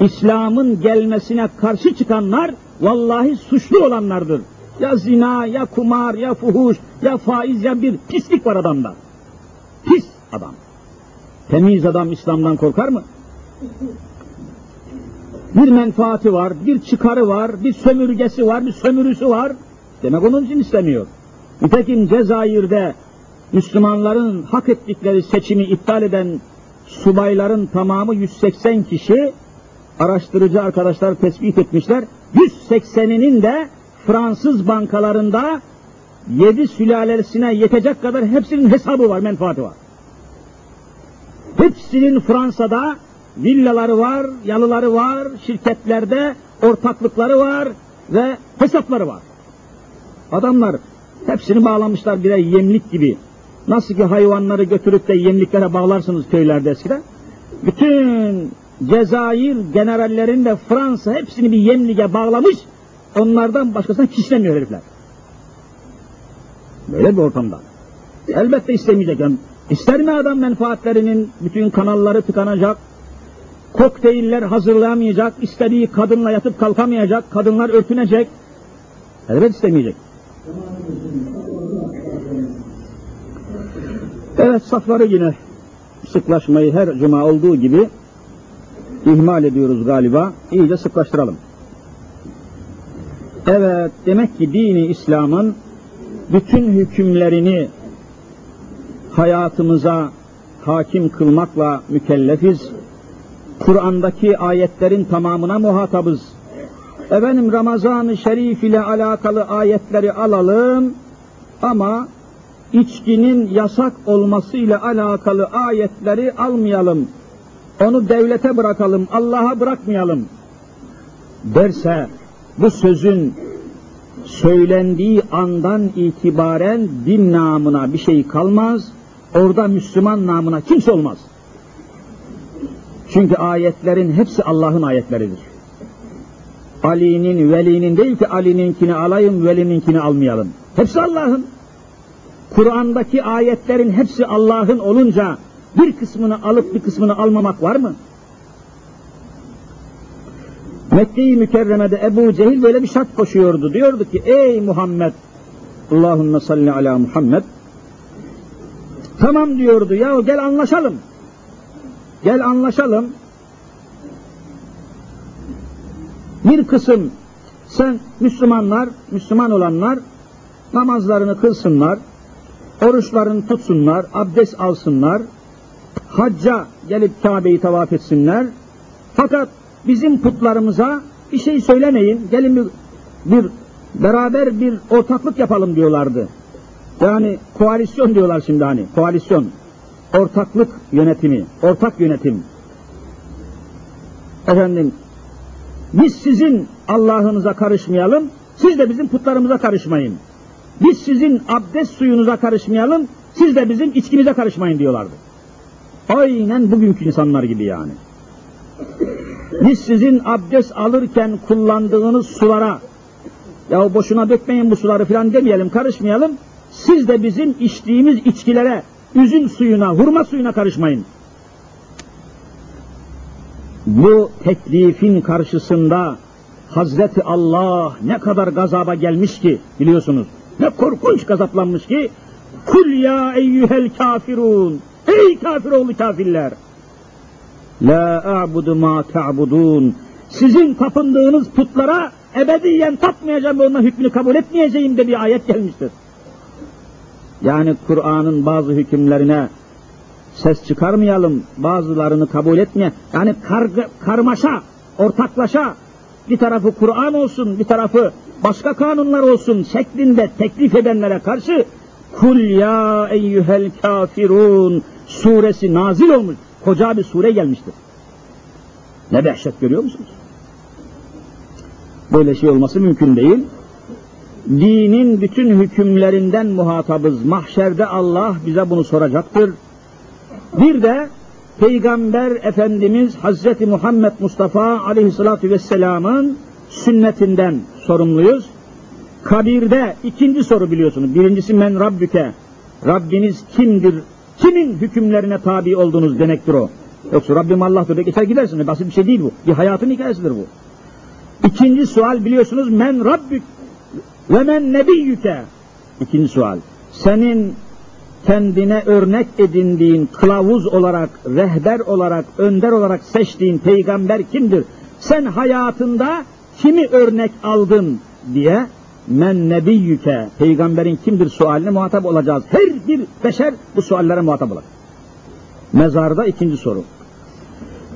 İslam'ın gelmesine karşı çıkanlar vallahi suçlu olanlardır. Ya zina, ya kumar, ya fuhuş, ya faiz, ya bir pislik var adamda. Pis adam. Temiz adam İslam'dan korkar mı? Bir menfaati var, bir çıkarı var, bir sömürgesi var, bir sömürüsü var. Demek onun için istemiyor. Nitekim Cezayir'de Müslümanların hak ettikleri seçimi iptal eden subayların tamamı 180 kişi araştırıcı arkadaşlar tespit etmişler. 180'inin de Fransız bankalarında yedi sülalesine yetecek kadar hepsinin hesabı var, menfaati var. Hepsinin Fransa'da villaları var, yalıları var, şirketlerde ortaklıkları var ve hesapları var. Adamlar hepsini bağlamışlar birer yemlik gibi. Nasıl ki hayvanları götürüp de yemliklere bağlarsınız köylerde eskiden. Bütün Cezayir generallerin de Fransa hepsini bir yemlige bağlamış. Onlardan başkasına kişnemiyor herifler. Böyle bir ortamda. Elbette istemeyecek. Yani ister mi adam menfaatlerinin bütün kanalları tıkanacak, kokteyller hazırlayamayacak, istediği kadınla yatıp kalkamayacak, kadınlar örtünecek. Elbette istemeyecek. Evet safları yine sıklaşmayı her cuma olduğu gibi ihmal ediyoruz galiba. İyice sıklaştıralım. Evet demek ki dini İslam'ın bütün hükümlerini hayatımıza hakim kılmakla mükellefiz. Kur'an'daki ayetlerin tamamına muhatabız. Efendim Ramazan-ı Şerif ile alakalı ayetleri alalım ama içkinin yasak olması ile alakalı ayetleri almayalım. Onu devlete bırakalım, Allah'a bırakmayalım derse bu sözün söylendiği andan itibaren din namına bir şey kalmaz, orada Müslüman namına kimse olmaz. Çünkü ayetlerin hepsi Allah'ın ayetleridir. Ali'nin, velinin değil ki Ali'ninkini alayım, velininkini almayalım. Hepsi Allah'ın. Kur'an'daki ayetlerin hepsi Allah'ın olunca bir kısmını alıp bir kısmını almamak var mı? Mekke-i Mükerreme'de Ebu Cehil böyle bir şart koşuyordu. Diyordu ki ey Muhammed Allahümme salli ala Muhammed tamam diyordu ya gel anlaşalım. Gel anlaşalım. Bir kısım sen Müslümanlar, Müslüman olanlar namazlarını kılsınlar, oruçlarını tutsunlar, abdest alsınlar, hacca gelip Kabe'yi tavaf etsinler. Fakat bizim putlarımıza bir şey söylemeyin, gelin bir, bir beraber bir ortaklık yapalım diyorlardı. Yani koalisyon diyorlar şimdi hani, koalisyon. Ortaklık yönetimi, ortak yönetim. Efendim, biz sizin Allah'ınıza karışmayalım, siz de bizim putlarımıza karışmayın. Biz sizin abdest suyunuza karışmayalım, siz de bizim içkimize karışmayın diyorlardı. Aynen bugünkü insanlar gibi yani. Biz sizin abdest alırken kullandığınız sulara, ya boşuna dökmeyin bu suları filan demeyelim, karışmayalım. Siz de bizim içtiğimiz içkilere, üzüm suyuna, hurma suyuna karışmayın. Bu teklifin karşısında Hazreti Allah ne kadar gazaba gelmiş ki biliyorsunuz. Ne korkunç gazaplanmış ki Kul ya eyyühel kafirun. Ey kafir oğlu kafirler. La a'budu ma ta'budun. Sizin tapındığınız putlara ebediyen tapmayacağım ve onların hükmünü kabul etmeyeceğim de bir ayet gelmiştir. Yani Kur'an'ın bazı hükümlerine ses çıkarmayalım, bazılarını kabul etmeye, yani kargı, karmaşa, ortaklaşa, bir tarafı Kur'an olsun, bir tarafı başka kanunlar olsun şeklinde teklif edenlere karşı Kul ya eyyühel kafirun suresi nazil olmuş. Koca bir sure gelmiştir. Ne dehşet görüyor musunuz? Böyle şey olması mümkün değil. Dinin bütün hükümlerinden muhatabız. Mahşerde Allah bize bunu soracaktır. Bir de Peygamber Efendimiz Hazreti Muhammed Mustafa Aleyhisselatü Vesselam'ın sünnetinden sorumluyuz. Kabirde ikinci soru biliyorsunuz. Birincisi men Rabbüke. Rabbiniz kimdir? Kimin hükümlerine tabi oldunuz demektir o. Yoksa Rabbim Allah'tır geçer gidersiniz. Basit bir şey değil bu. Bir hayatın hikayesidir bu. İkinci sual biliyorsunuz men Rabbük ve men nebiyyüke. İkinci sual. Senin kendine örnek edindiğin kılavuz olarak, rehber olarak, önder olarak seçtiğin peygamber kimdir? Sen hayatında kimi örnek aldın diye men nebiyyüke peygamberin kimdir sualine muhatap olacağız. Her bir beşer bu suallere muhatap olacak. Mezarda ikinci soru.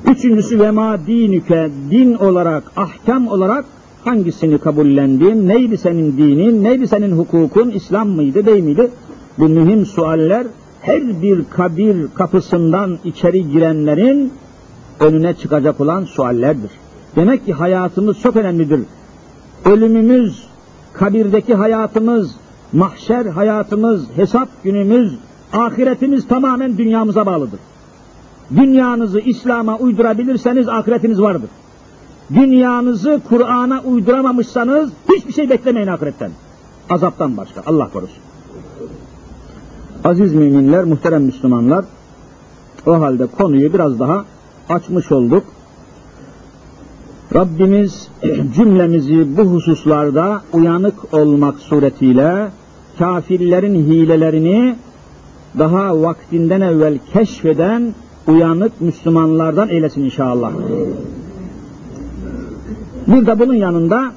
Üçüncüsü ve ma dinüke din olarak, ahkam olarak hangisini kabullendin? Neydi senin dinin? Neydi senin hukukun? İslam mıydı, değil miydi? Bu mühim sualler her bir kabir kapısından içeri girenlerin önüne çıkacak olan suallerdir. Demek ki hayatımız çok önemlidir. Ölümümüz, kabirdeki hayatımız, mahşer hayatımız, hesap günümüz, ahiretimiz tamamen dünyamıza bağlıdır. Dünyanızı İslam'a uydurabilirseniz ahiretiniz vardır. Dünyanızı Kur'an'a uyduramamışsanız hiçbir şey beklemeyin ahiretten. Azaptan başka. Allah korusun. Aziz müminler, muhterem Müslümanlar, o halde konuyu biraz daha açmış olduk. Rabbimiz cümlemizi bu hususlarda uyanık olmak suretiyle kafirlerin hilelerini daha vaktinden evvel keşfeden uyanık Müslümanlardan eylesin inşallah. Bir de bunun yanında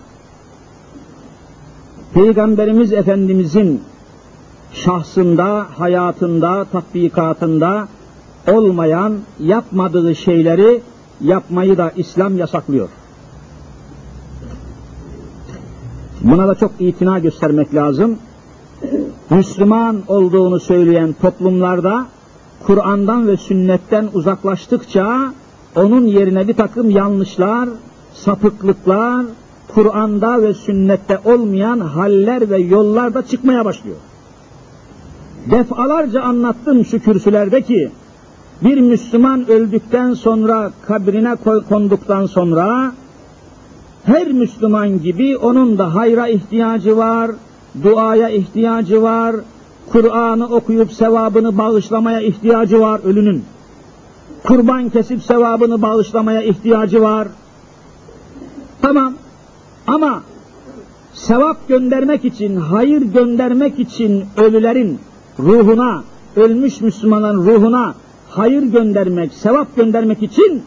Peygamberimiz Efendimizin şahsında, hayatında, tatbikatında olmayan, yapmadığı şeyleri yapmayı da İslam yasaklıyor. Buna da çok itina göstermek lazım. Müslüman olduğunu söyleyen toplumlarda Kur'an'dan ve sünnetten uzaklaştıkça onun yerine bir takım yanlışlar, sapıklıklar, Kur'an'da ve sünnette olmayan haller ve yollar da çıkmaya başlıyor. Defalarca anlattım şu kürsülerde ki bir Müslüman öldükten sonra kabrine konduktan sonra her Müslüman gibi onun da hayra ihtiyacı var, duaya ihtiyacı var, Kur'an'ı okuyup sevabını bağışlamaya ihtiyacı var ölünün. Kurban kesip sevabını bağışlamaya ihtiyacı var. Tamam ama sevap göndermek için, hayır göndermek için ölülerin ruhuna, ölmüş Müslümanların ruhuna hayır göndermek, sevap göndermek için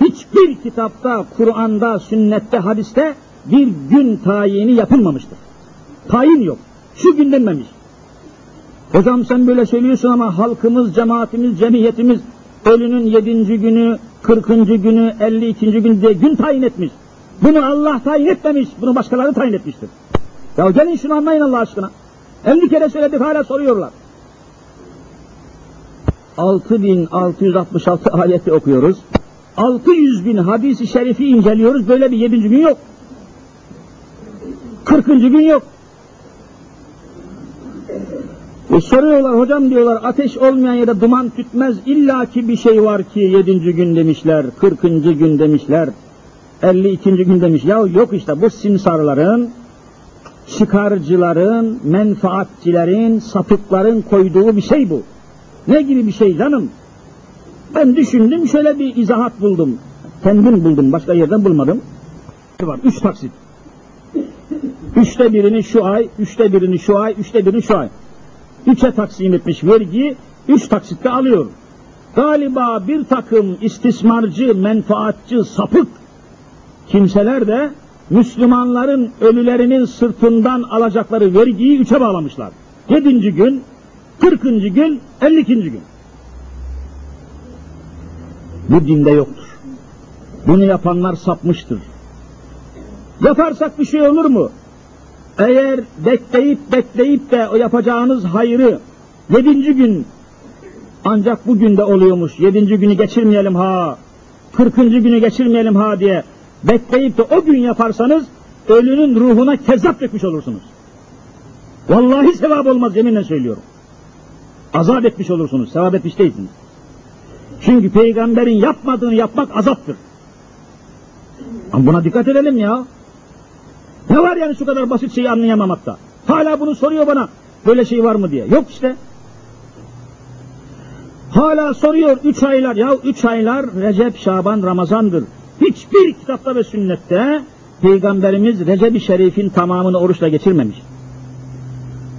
hiçbir kitapta, Kur'an'da, sünnette, hadiste bir gün tayini yapılmamıştır. Tayin yok. Şu gün denmemiş. Hocam sen böyle söylüyorsun ama halkımız, cemaatimiz, cemiyetimiz ölünün yedinci günü, kırkıncı günü, elli ikinci gün diye gün tayin etmiş. Bunu Allah tayin etmemiş, bunu başkaları tayin etmiştir. Ya gelin şunu anlayın Allah aşkına. 50 kere söyledik hala soruyorlar. 6666 ayeti okuyoruz. 600 bin hadisi şerifi inceliyoruz. Böyle bir 7. gün yok. 40. gün yok. E soruyorlar hocam diyorlar ateş olmayan yere duman tütmez illaki bir şey var ki yedinci gün demişler, kırkıncı gün demişler, elli ikinci gün demiş. Ya yok işte bu simsarların, çıkarcıların, menfaatçilerin, sapıkların koyduğu bir şey bu. Ne gibi bir şey canım? Ben düşündüm şöyle bir izahat buldum. Kendim buldum başka yerden bulmadım. Var üç taksit. Üçte birini şu ay, üçte birini şu ay, üçte birini şu ay. Üçe taksim etmiş vergiyi, üç taksitte alıyor. Galiba bir takım istismarcı, menfaatçı, sapık kimseler de Müslümanların ölülerinin sırtından alacakları vergiyi üçe bağlamışlar. Yedinci gün, kırkıncı gün, ellikinci gün. Bu dinde yoktur. Bunu yapanlar sapmıştır. Yaparsak bir şey olur mu? Eğer bekleyip bekleyip de o yapacağınız hayrı yedinci gün ancak bugün de oluyormuş. Yedinci günü geçirmeyelim ha. Kırkıncı günü geçirmeyelim ha diye bekleyip de o gün yaparsanız ölünün ruhuna kezzap dökmüş olursunuz. Vallahi sevap olmaz yeminle söylüyorum. Azap etmiş olursunuz, sevap etmiş değilsiniz. Çünkü peygamberin yapmadığını yapmak azaptır. Ama buna dikkat edelim ya. Ne var yani şu kadar basit şeyi anlayamamakta? Hala bunu soruyor bana. Böyle şey var mı diye. Yok işte. Hala soruyor üç aylar. Ya üç aylar Recep, Şaban, Ramazan'dır. Hiçbir kitapta ve sünnette Peygamberimiz Recep-i Şerif'in tamamını oruçla geçirmemiş.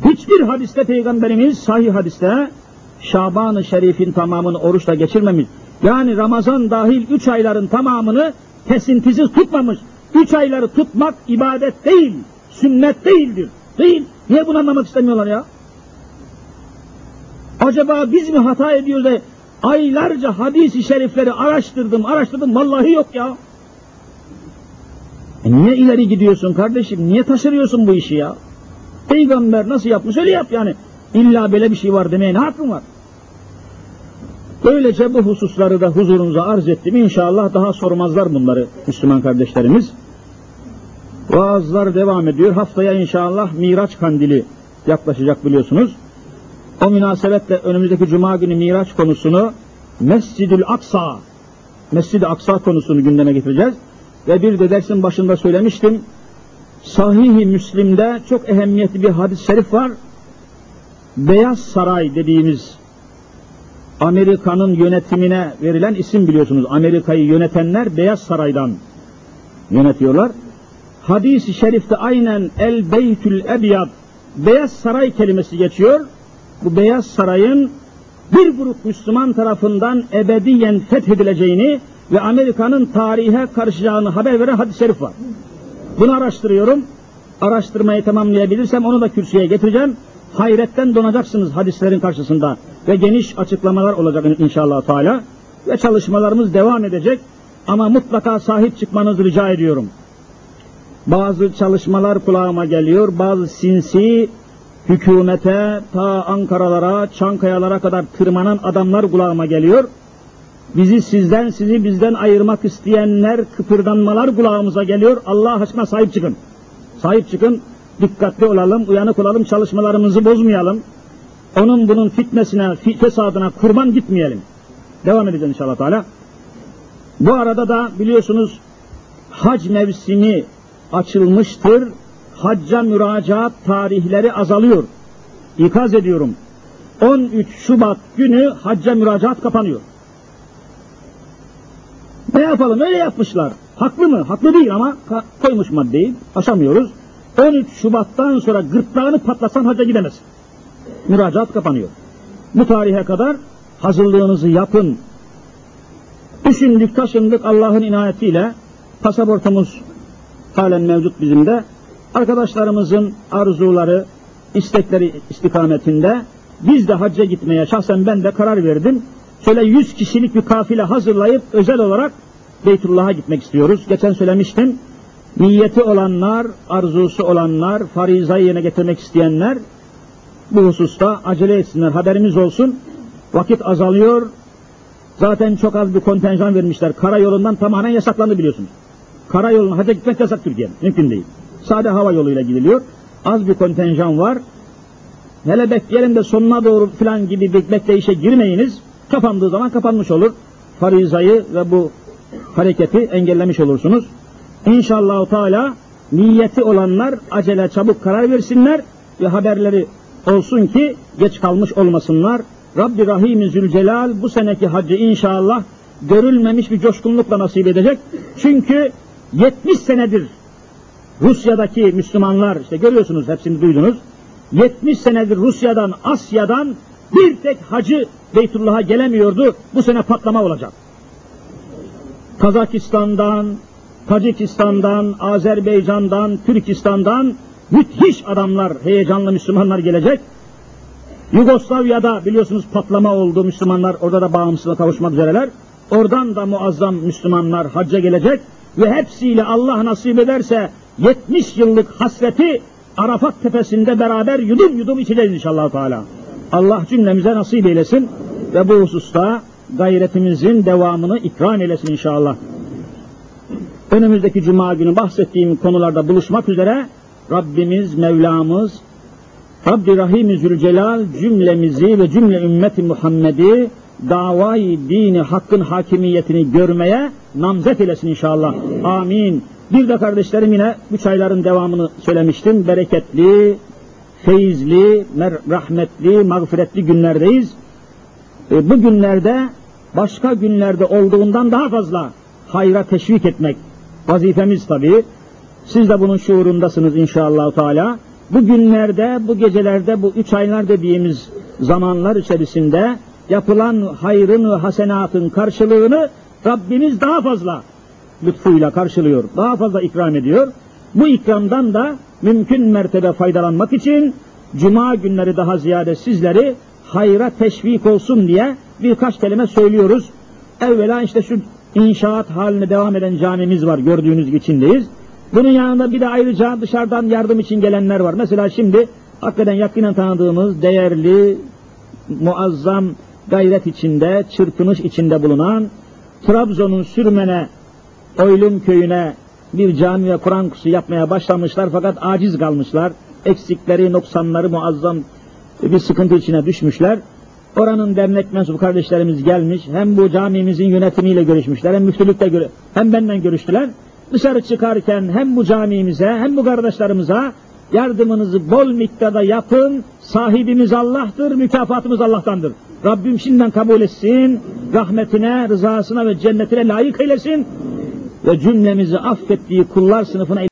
Hiçbir hadiste Peygamberimiz sahih hadiste Şaban-ı Şerif'in tamamını oruçla geçirmemiş. Yani Ramazan dahil üç ayların tamamını kesintisiz tutmamış. Üç ayları tutmak ibadet değil, sünnet değildir. Değil. Niye bunu anlamak istemiyorlar ya? Acaba biz mi hata ediyoruz da aylarca hadis-i şerifleri araştırdım, araştırdım, vallahi yok ya. E niye ileri gidiyorsun kardeşim? Niye taşırıyorsun bu işi ya? Peygamber nasıl yapmış öyle yap yani. İlla böyle bir şey var demeye ne hakkın var? Böylece bu hususları da huzurunuza arz ettim. İnşallah daha sormazlar bunları Müslüman kardeşlerimiz. Vaazlar devam ediyor. Haftaya inşallah Miraç kandili yaklaşacak biliyorsunuz. O münasebetle önümüzdeki cuma günü Miraç konusunu Mescidül Aksa Mescid-i Aksa konusunu gündeme getireceğiz. Ve bir de dersin başında söylemiştim. Sahih-i Müslim'de çok ehemmiyetli bir hadis-i şerif var. Beyaz Saray dediğimiz Amerika'nın yönetimine verilen isim biliyorsunuz. Amerika'yı yönetenler Beyaz Saray'dan yönetiyorlar. Hadis-i şerifte aynen El Beytül Ebyad Beyaz Saray kelimesi geçiyor. Bu Beyaz Saray'ın bir grup Müslüman tarafından ebediyen fethedileceğini ve Amerika'nın tarihe karışacağını haber veren hadis-i şerif var. Bunu araştırıyorum. Araştırmayı tamamlayabilirsem onu da kürsüye getireceğim. Hayretten donacaksınız hadislerin karşısında ve geniş açıklamalar olacak inşallah Teala ve çalışmalarımız devam edecek ama mutlaka sahip çıkmanızı rica ediyorum. Bazı çalışmalar kulağıma geliyor, bazı sinsi hükümete ta Ankara'lara, Çankayalara kadar tırmanan adamlar kulağıma geliyor. Bizi sizden, sizi bizden ayırmak isteyenler, kıpırdanmalar kulağımıza geliyor. Allah aşkına sahip çıkın. Sahip çıkın, dikkatli olalım, uyanık olalım, çalışmalarımızı bozmayalım. Onun bunun fitnesine, fesadına kurban gitmeyelim. Devam edeceğiz inşallah Teala. Bu arada da biliyorsunuz hac mevsimi açılmıştır. Hacca müracaat tarihleri azalıyor. İkaz ediyorum. 13 Şubat günü hacca müracaat kapanıyor. Ne yapalım öyle yapmışlar. Haklı mı? Haklı değil ama koymuş maddeyi aşamıyoruz. 13 Şubat'tan sonra gırtlağını patlasan hacca gidemez. Müracaat kapanıyor. Bu tarihe kadar hazırlığınızı yapın. Düşündük taşındık Allah'ın inayetiyle pasaportumuz halen mevcut bizim de. Arkadaşlarımızın arzuları, istekleri istikametinde biz de hacca gitmeye şahsen ben de karar verdim. Şöyle 100 kişilik bir kafile hazırlayıp özel olarak Beytullah'a gitmek istiyoruz. Geçen söylemiştim. Niyeti olanlar, arzusu olanlar, farizayı yerine getirmek isteyenler bu hususta acele etsinler. Haberimiz olsun. Vakit azalıyor. Zaten çok az bir kontenjan vermişler. Karayolundan tamamen yasaklandı biliyorsunuz. Karayoluna hacca gitmek yasak Türkiye'de. Mümkün değil. Sade hava yoluyla gidiliyor. Az bir kontenjan var. hele bekleyelim de sonuna doğru falan gibi bir bekleyişe girmeyiniz. Kapandığı zaman kapanmış olur. Farizayı ve bu hareketi engellemiş olursunuz. İnşallah Teala niyeti olanlar acele çabuk karar versinler ve haberleri olsun ki geç kalmış olmasınlar. Rabbi Rahim Zülcelal bu seneki hacı inşallah görülmemiş bir coşkunlukla nasip edecek. Çünkü 70 senedir Rusya'daki Müslümanlar işte görüyorsunuz hepsini duydunuz. 70 senedir Rusya'dan, Asya'dan bir tek hacı Beytullah'a gelemiyordu. Bu sene patlama olacak. Kazakistan'dan, Tacikistan'dan, Azerbaycan'dan, Türkistan'dan müthiş adamlar, heyecanlı Müslümanlar gelecek. Yugoslavya'da biliyorsunuz patlama oldu Müslümanlar, orada da bağımsızlığa kavuşmak üzereler. Oradan da muazzam Müslümanlar hacca gelecek ve hepsiyle Allah nasip ederse 70 yıllık hasreti Arafat tepesinde beraber yudum yudum içeceğiz inşallah Teala. Allah cümlemize nasip eylesin ve bu hususta gayretimizin devamını ikram eylesin inşallah. Önümüzdeki cuma günü bahsettiğim konularda buluşmak üzere Rabbimiz, Mevlamız, Rabbi Rahim Zülcelal cümlemizi ve cümle ümmeti Muhammed'i davayı dini hakkın hakimiyetini görmeye namzet eylesin inşallah. Amin. Bir de kardeşlerim yine üç ayların devamını söylemiştim. Bereketli, feyizli, rahmetli, mağfiretli günlerdeyiz. E, bu günlerde başka günlerde olduğundan daha fazla hayra teşvik etmek vazifemiz tabii. Siz de bunun şuurundasınız inşallah Teala. Bu günlerde, bu gecelerde, bu üç aylar dediğimiz zamanlar içerisinde yapılan hayrın ve hasenatın karşılığını Rabbimiz daha fazla lütfuyla karşılıyor. Daha fazla ikram ediyor. Bu ikramdan da mümkün mertebe faydalanmak için cuma günleri daha ziyade sizleri hayra teşvik olsun diye birkaç kelime söylüyoruz. Evvela işte şu inşaat haline devam eden camimiz var gördüğünüz içindeyiz. Bunun yanında bir de ayrıca dışarıdan yardım için gelenler var. Mesela şimdi hakikaten yakinen tanıdığımız değerli, muazzam gayret içinde, çırpınış içinde bulunan Trabzon'un Sürmen'e, Oylum köyüne bir cami ve Kur'an kursu yapmaya başlamışlar fakat aciz kalmışlar. Eksikleri, noksanları muazzam bir sıkıntı içine düşmüşler. Oranın dernek mensubu kardeşlerimiz gelmiş. Hem bu camimizin yönetimiyle görüşmüşler, hem müftülükte göre, hem benden görüştüler. Dışarı çıkarken hem bu camimize hem bu kardeşlerimize yardımınızı bol miktarda yapın. Sahibimiz Allah'tır, mükafatımız Allah'tandır. Rabbim şimdiden kabul etsin, rahmetine, rızasına ve cennetine layık eylesin ve cümlemizi affettiği kullar sınıfına